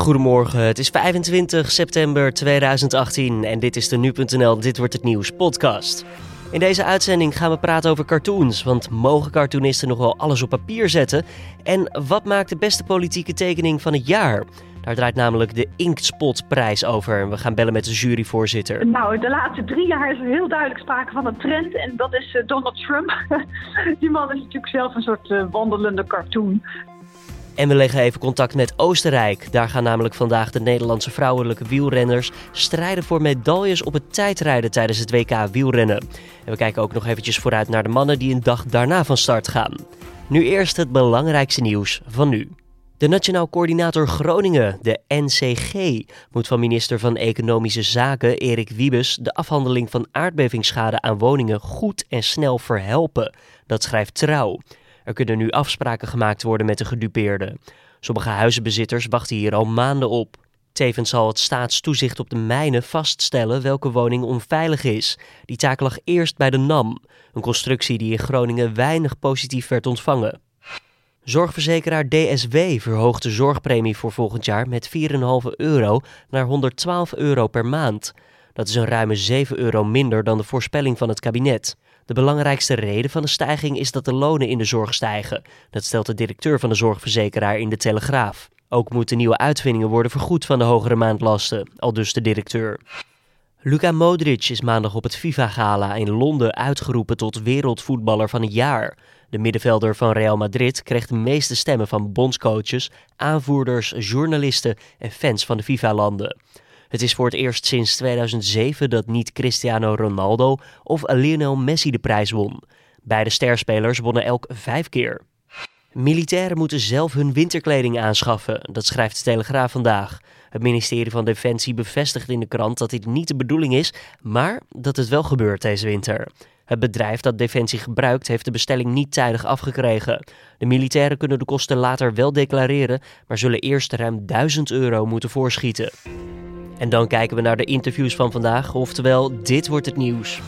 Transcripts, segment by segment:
Goedemorgen, het is 25 september 2018 en dit is de Nu.nl Dit Wordt Het Nieuws podcast. In deze uitzending gaan we praten over cartoons, want mogen cartoonisten nog wel alles op papier zetten? En wat maakt de beste politieke tekening van het jaar? Daar draait namelijk de Inktspotprijs over. We gaan bellen met de juryvoorzitter. Nou, de laatste drie jaar is er heel duidelijk sprake van een trend. En dat is uh, Donald Trump. Die man is natuurlijk zelf een soort uh, wandelende cartoon. En we leggen even contact met Oostenrijk. Daar gaan namelijk vandaag de Nederlandse vrouwelijke wielrenners strijden voor medailles op het tijdrijden tijdens het WK wielrennen. En we kijken ook nog eventjes vooruit naar de mannen die een dag daarna van start gaan. Nu eerst het belangrijkste nieuws van nu. De Nationaal Coördinator Groningen, de NCG, moet van minister van Economische Zaken Erik Wiebes de afhandeling van aardbevingsschade aan woningen goed en snel verhelpen. Dat schrijft Trouw. Er kunnen nu afspraken gemaakt worden met de gedupeerden. Sommige huizenbezitters wachten hier al maanden op. Tevens zal het staatstoezicht op de mijnen vaststellen welke woning onveilig is. Die taak lag eerst bij de NAM, een constructie die in Groningen weinig positief werd ontvangen. Zorgverzekeraar DSW verhoogt de zorgpremie voor volgend jaar met 4,5 euro naar 112 euro per maand. Dat is een ruime 7 euro minder dan de voorspelling van het kabinet. De belangrijkste reden van de stijging is dat de lonen in de zorg stijgen. Dat stelt de directeur van de zorgverzekeraar in de Telegraaf. Ook moeten nieuwe uitvindingen worden vergoed van de hogere maandlasten, al dus de directeur. Luka Modric is maandag op het FIFA-gala in Londen uitgeroepen tot wereldvoetballer van het jaar. De middenvelder van Real Madrid kreeg de meeste stemmen van bondscoaches, aanvoerders, journalisten en fans van de FIFA-landen. Het is voor het eerst sinds 2007 dat niet Cristiano Ronaldo of Lionel Messi de prijs won. Beide sterspelers wonnen elk vijf keer. Militairen moeten zelf hun winterkleding aanschaffen, dat schrijft de Telegraaf vandaag. Het ministerie van Defensie bevestigt in de krant dat dit niet de bedoeling is, maar dat het wel gebeurt deze winter. Het bedrijf dat Defensie gebruikt heeft de bestelling niet tijdig afgekregen. De militairen kunnen de kosten later wel declareren, maar zullen eerst ruim 1000 euro moeten voorschieten. En dan kijken we naar de interviews van vandaag, oftewel dit wordt het nieuws.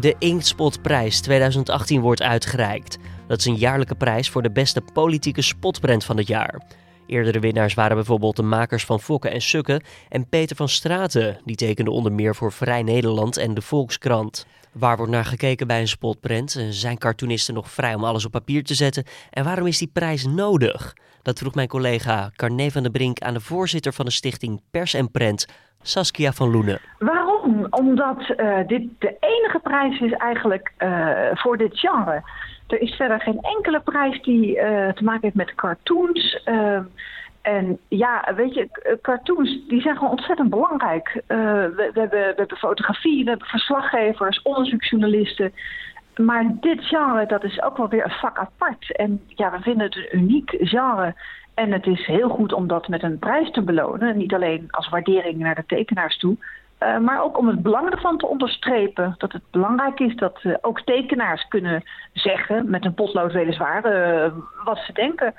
De Inkspotprijs 2018 wordt uitgereikt. Dat is een jaarlijke prijs voor de beste politieke spotprent van het jaar. Eerdere winnaars waren bijvoorbeeld de makers van Fokken en Sukken en Peter van Straten, die tekende onder meer voor Vrij Nederland en de Volkskrant. Waar wordt naar gekeken bij een spotprent? Zijn cartoonisten nog vrij om alles op papier te zetten? En waarom is die prijs nodig? Dat vroeg mijn collega Carne van der Brink aan de voorzitter van de stichting Pers en Prent, Saskia van Loenen. Waarom? Omdat uh, dit de enige prijs is eigenlijk uh, voor dit genre. Er is verder geen enkele prijs die uh, te maken heeft met cartoons. En ja, weet je, cartoons die zijn gewoon ontzettend belangrijk. Uh, we, hebben, we hebben fotografie, we hebben verslaggevers, onderzoeksjournalisten. Maar dit genre, dat is ook wel weer een vak apart. En ja, we vinden het een uniek genre. En het is heel goed om dat met een prijs te belonen. Niet alleen als waardering naar de tekenaars toe. Uh, maar ook om het belang ervan te onderstrepen. Dat het belangrijk is dat ook tekenaars kunnen zeggen, met een potlood weliswaar, wat ze denken.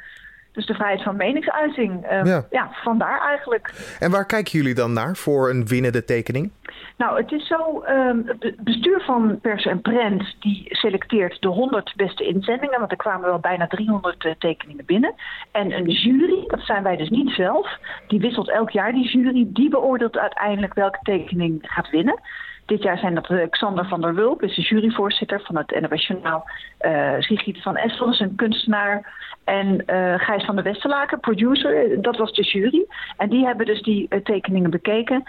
Dus de vrijheid van meningsuiting. Uh, ja. ja. vandaar eigenlijk. En waar kijken jullie dan naar voor een winnende tekening? Nou, het is zo, um, het bestuur van Pers en Prent die selecteert de 100 beste inzendingen, want er kwamen wel bijna 300 uh, tekeningen binnen. En een jury, dat zijn wij dus niet zelf, die wisselt elk jaar die jury, die beoordeelt uiteindelijk welke tekening gaat winnen. Dit jaar zijn dat uh, Xander van der Wulp, is de juryvoorzitter van het NOS Journaal. Uh, Sigrid van Essel een kunstenaar. En uh, Gijs van der Westerlaken, producer, dat was de jury. En die hebben dus die tekeningen bekeken.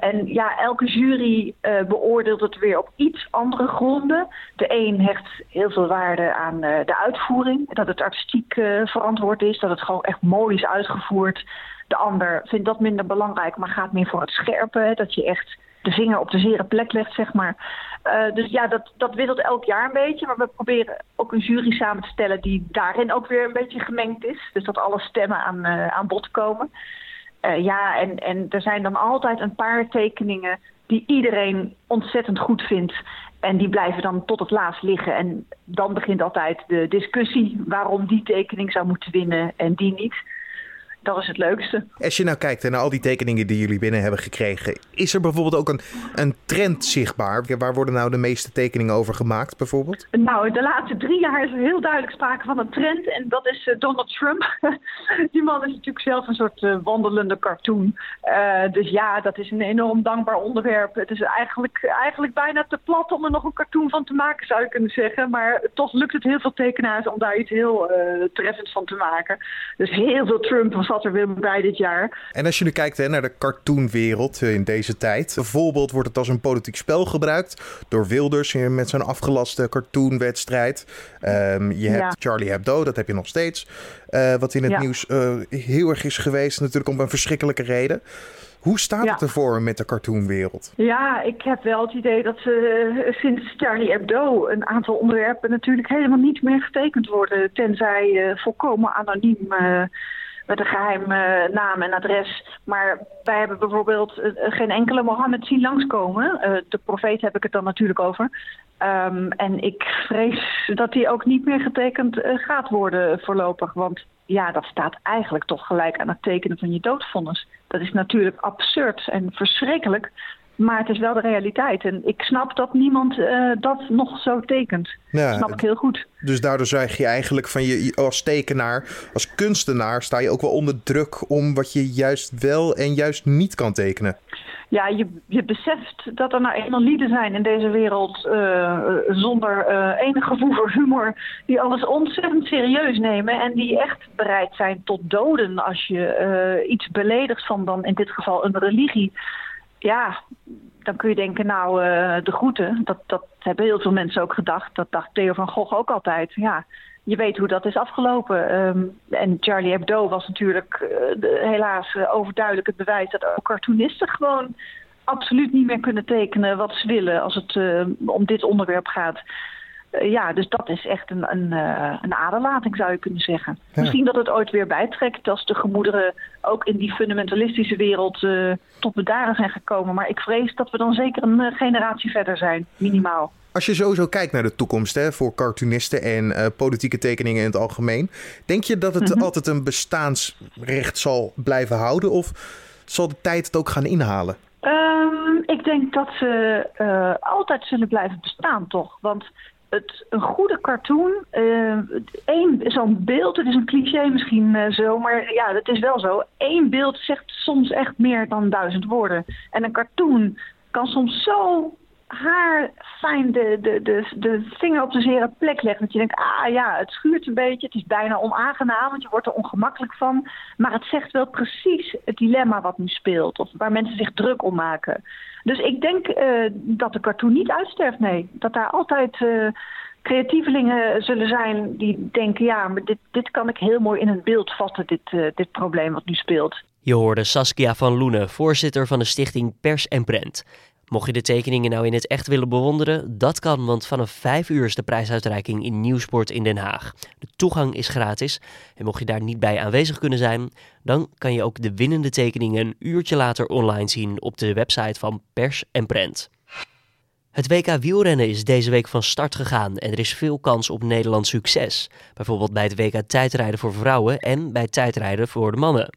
en ja, elke jury beoordeelt het weer op iets andere gronden. De een hecht heel veel waarde aan de uitvoering. Dat het artistiek verantwoord is, dat het gewoon echt mooi is uitgevoerd. De ander vindt dat minder belangrijk, maar gaat meer voor het scherpe. Dat je echt de vinger op de zere plek legt, zeg maar. Uh, dus ja, dat, dat wisselt elk jaar een beetje. Maar we proberen ook een jury samen te stellen die daarin ook weer een beetje gemengd is. Dus dat alle stemmen aan, uh, aan bod komen. Uh, ja, en, en er zijn dan altijd een paar tekeningen die iedereen ontzettend goed vindt. En die blijven dan tot het laatst liggen. En dan begint altijd de discussie waarom die tekening zou moeten winnen en die niet. Dat is het leukste. Als je nou kijkt naar al die tekeningen die jullie binnen hebben gekregen, is er bijvoorbeeld ook een, een trend zichtbaar? Waar worden nou de meeste tekeningen over gemaakt bijvoorbeeld? Nou, de laatste drie jaar is er heel duidelijk sprake van een trend en dat is uh, Donald Trump. die man is natuurlijk zelf een soort uh, wandelende cartoon. Uh, dus ja, dat is een enorm dankbaar onderwerp. Het is eigenlijk, eigenlijk bijna te plat om er nog een cartoon van te maken, zou je kunnen zeggen. Maar toch lukt het heel veel tekenaars om daar iets heel treffends van te maken. Dus heel veel Trump zat er weer bij dit jaar. En als je nu kijkt hè, naar de cartoonwereld in deze tijd. Bijvoorbeeld wordt het als een politiek spel gebruikt door Wilders met zo'n afgelaste cartoonwedstrijd. Um, je hebt Charlie Hebdo, dat heb je nog steeds. Uh, wat in het nieuws uh, heel erg is geweest, natuurlijk om een verschrikkelijke reden. Hoe staat het ervoor met de cartoonwereld? Ja, ik heb wel het idee dat uh, sinds Charlie Hebdo een aantal onderwerpen natuurlijk helemaal niet meer getekend worden. Tenzij volkomen anoniem met een geheime naam en adres. Maar wij hebben bijvoorbeeld geen enkele Mohammed zien langskomen. de profeet heb ik het dan natuurlijk over. Um, en ik vrees dat die ook niet meer getekend gaat worden voorlopig. Want ja, dat staat eigenlijk toch gelijk aan het tekenen van je doodvonnis. Dat is natuurlijk absurd en verschrikkelijk. Maar het is wel de realiteit. En ik snap dat niemand uh, dat nog zo tekent. Ja, dat snap ik heel goed. Dus daardoor zeg je eigenlijk van je als tekenaar, als kunstenaar, sta je ook wel onder druk om wat je juist wel en juist niet kan tekenen ja, je, je beseft dat er nou eenmaal lieden zijn in deze wereld uh, zonder uh, enig gevoel voor humor, die alles ontzettend serieus nemen en die echt bereid zijn tot doden als je iets beledigt van dan in dit geval een religie. Ja, dan kun je denken, nou, de groeten, dat, dat hebben heel veel mensen ook gedacht. Dat dacht Theo van Gogh ook altijd. Ja, je weet hoe dat is afgelopen. Um, en Charlie Hebdo was natuurlijk uh, de, helaas uh, overduidelijk het bewijs dat ook cartoonisten gewoon absoluut niet meer kunnen tekenen wat ze willen als het om dit onderwerp gaat. Ja, dus dat is echt een, een, een aderlating zou je kunnen zeggen. Misschien dat het ooit weer bijtrekt als de gemoederen ook in die fundamentalistische wereld tot bedaren zijn gekomen. Maar ik vrees dat we dan zeker een generatie verder zijn, minimaal. Als je sowieso kijkt naar de toekomst hè, voor cartoonisten en uh, politieke tekeningen in het algemeen, denk je dat het mm -hmm. altijd een bestaansrecht zal blijven houden of zal de tijd het ook gaan inhalen? Um, ik denk dat ze altijd zullen blijven bestaan, toch? Want het, een goede cartoon, uh, één, zo'n beeld, het is een cliché misschien uh, zo, maar ja, dat is wel zo. Eén beeld zegt soms echt meer dan duizend woorden. En een cartoon kan soms zo haar fijn de, de, de, de vinger op de zere plek legt. Dat je denkt, ah ja, het schuurt een beetje. Het is bijna onaangenaam, want je wordt er ongemakkelijk van. Maar het zegt wel precies het dilemma wat nu speelt. Of waar mensen zich druk om maken. Dus ik denk uh, dat de cartoon niet uitsterft, nee. Dat daar altijd uh, creatievelingen zullen zijn die denken... ja, maar dit, dit kan ik heel mooi in een beeld vatten, dit, uh, dit probleem wat nu speelt. Je hoorde Saskia van Loenen, voorzitter van de stichting Pers en Prent. Mocht je de tekeningen nou in het echt willen bewonderen, dat kan, want vanaf 5 uur is de prijsuitreiking in Nieuwsport in Den Haag. De toegang is gratis en mocht je daar niet bij aanwezig kunnen zijn, dan kan je ook de winnende tekeningen een uurtje later online zien op de website van Pers en Prent. Het WK wielrennen is deze week van start gegaan en er is veel kans op Nederlands succes. Bijvoorbeeld bij het WK tijdrijden voor vrouwen en bij tijdrijden voor de mannen.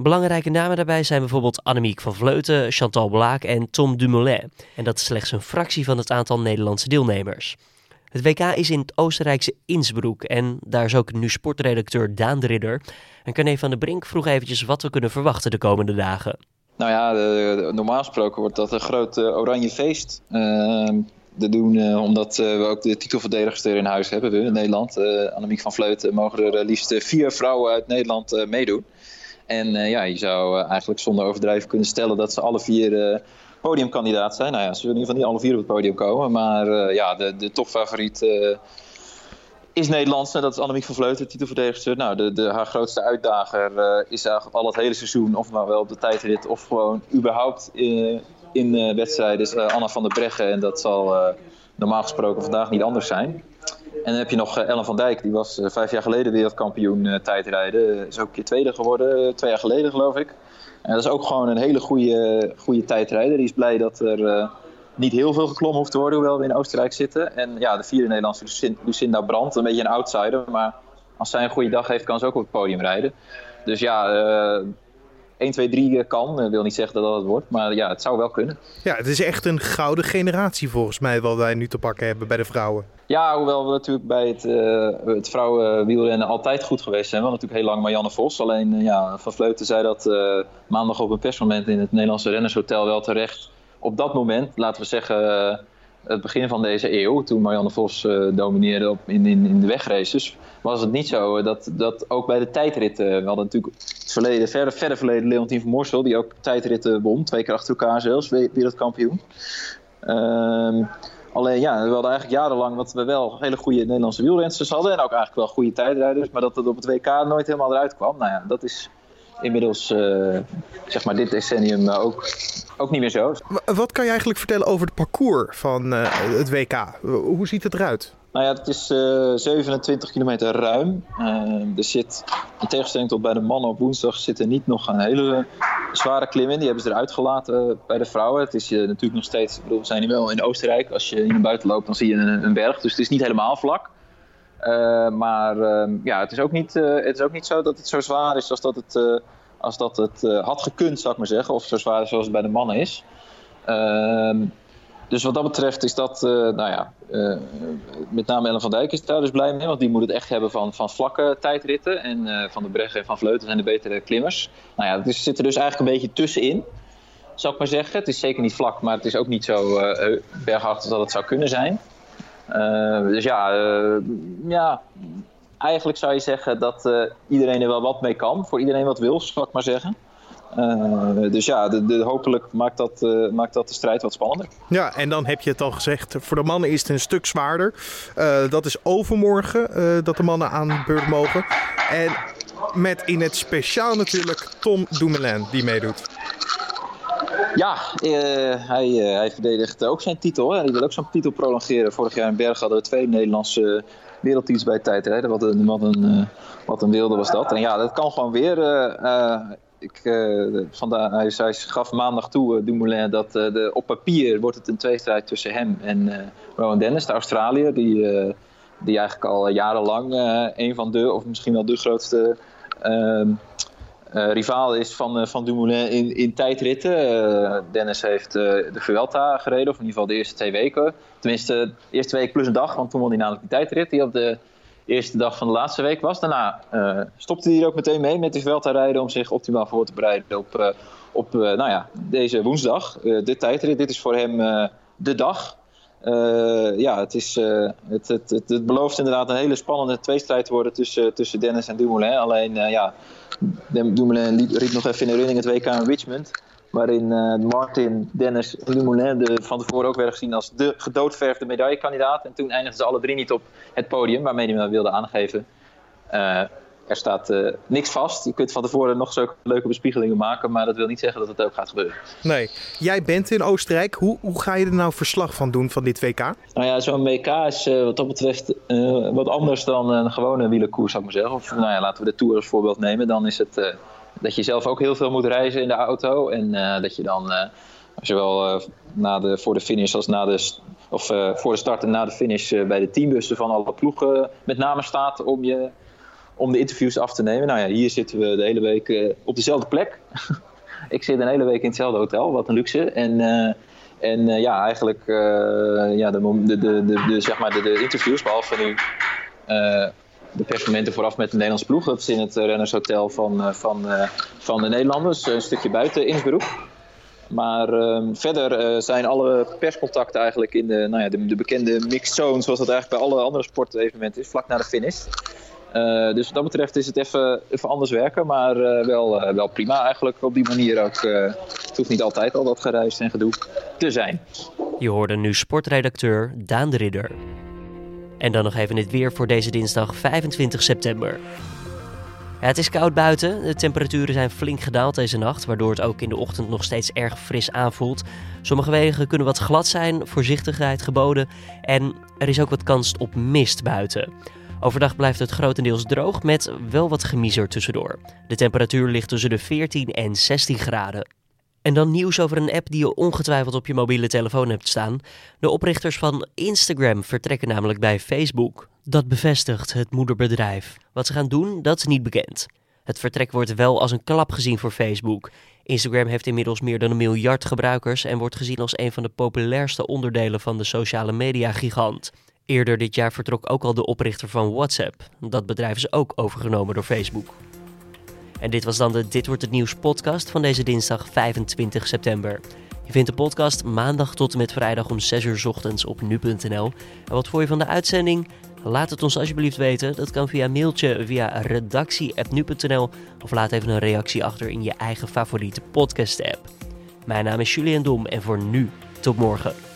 Belangrijke namen daarbij zijn bijvoorbeeld Annemiek van Vleuten, Chantal Blaak en Tom Dumoulin. En dat is slechts een fractie van het aantal Nederlandse deelnemers. Het WK is in het Oostenrijkse Innsbruck en daar is ook nu sportredacteur Daan de Ridder. En Carne van der Brink vroeg eventjes wat we kunnen verwachten de komende dagen. Nou ja, normaal gesproken wordt dat een groot uh, oranje feest. Dat doen uh, omdat we ook de titelverdedigers er in huis hebben in Nederland. Annemiek van Vleuten mogen er liefst vier vrouwen uit Nederland meedoen. En uh, ja, je zou uh, eigenlijk zonder overdrijven kunnen stellen dat ze alle vier uh, podiumkandidaat zijn. Nou ja, ze zullen in ieder geval niet alle vier op het podium komen. Maar ja, de, de topfavoriet is Nederlands. Dat is Annemiek van Vleuten, titelverdedigster. Nou, de, de, haar grootste uitdager is eigenlijk al het hele seizoen. Of maar wel op de tijdrit of gewoon überhaupt in, in wedstrijden. Is Anna van der Breggen. En dat zal normaal gesproken vandaag niet anders zijn. En dan heb je nog eh, Ellen van Dijk, die was eh, vijf jaar geleden wereldkampioen uh, tijdrijden. Is ook een keer tweede geworden, twee jaar geleden geloof ik. En dat is ook gewoon een hele goede, goede tijdrijder. Die is blij dat er niet heel veel geklommen hoeft te worden, hoewel we in Oostenrijk zitten. En ja, de vierde Nederlandse Lucinda Brandt, een beetje een outsider. Maar als zij een goede dag heeft, kan ze ook op het podium rijden. Dus ja, 1, 2, 3 kan. Ik wil niet zeggen dat dat het wordt, maar ja, het zou wel kunnen. Ja, het is echt een gouden generatie volgens mij wat wij nu te pakken hebben bij de vrouwen. Ja, hoewel we natuurlijk bij het, uh, het vrouwenwielrennen altijd goed geweest zijn. Wel natuurlijk heel lang Marianne Vos. Alleen uh, ja, Van Vleuten zei dat uh, maandag op een persmoment in het Nederlandse Rennershotel wel terecht. Op dat moment, laten we zeggen het begin van deze eeuw, toen Marianne Vos domineerde op, in, in, in de wegraces, was het niet zo dat, dat ook bij de tijdritten, we hadden natuurlijk het verleden, verder, verder verleden Leontien van Morsel, die ook tijdritten won, twee keer achter elkaar zelfs, wereldkampioen. Ehm Alleen ja, we hadden eigenlijk jarenlang dat we wel hele goede Nederlandse wielrensters hadden. En ook eigenlijk wel goede tijdrijders. Maar dat het op het WK nooit helemaal eruit kwam. Nou ja, dat is inmiddels, uh, zeg maar, dit decennium ook, ook niet meer zo. Wat kan je eigenlijk vertellen over het parcours van uh, het WK? Hoe ziet het eruit? Nou ja, het is uh, 27 kilometer ruim. er zit, in tegenstelling tot bij de mannen op woensdag, zit er niet nog een hele zware klim in. Die hebben ze eruit gelaten bij de vrouwen. Het is natuurlijk nog steeds, bedoel, we zijn hier wel in Oostenrijk. Als je in buiten loopt, dan zie je een, een berg. Dus het is niet helemaal vlak. Uh, maar uh, ja, het is, ook niet, uh, het is ook niet zo dat het zo zwaar is als dat het, als dat het had gekund, zou ik maar zeggen. Of zo zwaar zoals het bij de mannen is. Ehm, dus wat dat betreft is dat, nou ja, met name Ellen van Dijk is daar dus blij mee. Want die moet het echt hebben van, van vlakke tijdritten. En Van de Breggen en Van Vleuten zijn de betere klimmers. Nou ja, is, zit er dus eigenlijk een beetje tussenin. Zou ik maar zeggen. Het is zeker niet vlak, maar het is ook niet zo bergachtig dat het zou kunnen zijn. Uh, dus ja, uh, ja, eigenlijk zou je zeggen dat uh, iedereen er wel wat mee kan. Voor iedereen wat wil, zal ik maar zeggen. dus ja, de, hopelijk maakt dat, maakt dat de strijd wat spannender. Ja, en dan heb je het al gezegd, voor de mannen is het een stuk zwaarder. dat is overmorgen dat de mannen aan de beurt mogen. En met in het speciaal natuurlijk Tom Dumoulin die meedoet. Ja, uh, hij, uh, hij verdedigt ook zijn titel. Hè. Hij wil ook zijn titel prolongeren. Vorig jaar in Bergen hadden we twee Nederlandse wereldtitels bij tijdrijden. Wat een, wat, een, uh, wat een wilde was dat. En ja, dat kan gewoon weer. ik, vandaar, hij, hij, gaf maandag toe, Dumoulin, dat de, op papier wordt het een tweestrijd tussen hem en Rowan Dennis, de Australiër. Die, die eigenlijk al jarenlang een van de, of misschien wel de grootste ehm, uh, rivaal is van, uh, van Dumoulin in, in tijdritten. Uh, Dennis heeft de Vuelta gereden, of in ieder geval de eerste twee weken. Tenminste, de eerste week plus een dag, want toen won hij namelijk die tijdrit die op de eerste dag van de laatste week was. Daarna stopte hij er ook meteen mee met de Vuelta rijden om zich optimaal voor te bereiden op, op nou ja, deze woensdag. de tijdrit, dit is voor hem de dag. Ja, het, is, het, het, het, belooft inderdaad een hele spannende tweestrijd te worden tussen, tussen Dennis en Dumoulin. Alleen, ja, Dumoulin riep nog even in herinnering het WK in Richmond. Waarin Martin, Dennis en Dumoulin de, van tevoren ook werden gezien als de gedoodverfde medaillekandidaat. En toen eindigden ze alle drie niet op het podium, waarmee hij wilde aangeven er staat uh, niks vast. Je kunt van tevoren nog zulke leuke bespiegelingen maken, maar dat wil niet zeggen dat het ook gaat gebeuren. Nee. Jij bent in Oostenrijk. Hoe, hoe ga je er nou verslag van doen van dit WK? Nou ja, zo'n WK is uh, wat dat betreft uh, wat anders dan een gewone wielerkoers, zou ik maar zeggen. Of nou ja, laten we de Tour als voorbeeld nemen. Dan is het dat je zelf ook heel veel moet reizen in de auto. En dat je dan zowel na de, voor de finish als na de, of, voor de start en na de finish bij de teambussen van alle ploegen met name staat om je om de interviews af te nemen. Nou ja, hier zitten we de hele week uh, op dezelfde plek. ik zit een hele week in hetzelfde hotel, wat een luxe. En, uh, en uh, ja, eigenlijk ja, de, de, de, zeg maar de, interviews, behalve nu de persmomenten vooraf met de Nederlandse ploeg. Dat is in het rennershotel van, van, van de Nederlanders, een stukje buiten Innsbruck. Maar uh, verder zijn alle perscontacten eigenlijk in de, nou ja, de, de, bekende mixed zone, zoals dat eigenlijk bij alle andere sportevenementen is, vlak na de finish. Uh, dus wat dat betreft is het even, even anders werken, maar uh, wel, uh, wel prima eigenlijk op die manier ook. hoeft niet altijd al dat gereisd en gedoe te zijn. Je hoorde nu sportredacteur Daan de Ridder. En dan nog even het weer voor deze dinsdag 25 september. Het is koud buiten. De temperaturen zijn flink gedaald deze nacht, waardoor het ook in de ochtend nog steeds erg fris aanvoelt. Sommige wegen kunnen wat glad zijn, voorzichtigheid geboden en er is ook wat kans op mist buiten. Overdag blijft het grotendeels droog met wel wat gemiezer tussendoor. De temperatuur ligt tussen de 14 en 16 graden. En dan nieuws over een app die je ongetwijfeld op je mobiele telefoon hebt staan. De oprichters van Instagram vertrekken namelijk bij Facebook. Dat bevestigt het moederbedrijf. Wat ze gaan doen, dat is niet bekend. Het vertrek wordt wel als een klap gezien voor Facebook. Instagram heeft inmiddels meer dan een miljard gebruikers en wordt gezien als een van de populairste onderdelen van de sociale media gigant. Eerder dit jaar vertrok ook al de oprichter van WhatsApp. Dat bedrijf is ook overgenomen door Facebook. En dit was dan de Dit wordt het nieuws podcast van deze dinsdag 25 september. Je vindt de podcast maandag tot en met vrijdag om 6 uur ochtends op nu.nl. En wat voor je van de uitzending? Laat het ons alsjeblieft weten. Dat kan via mailtje via redactie.nu.nl of laat even een reactie achter in je eigen favoriete podcast app. Mijn naam is Julian Dom en voor nu tot morgen.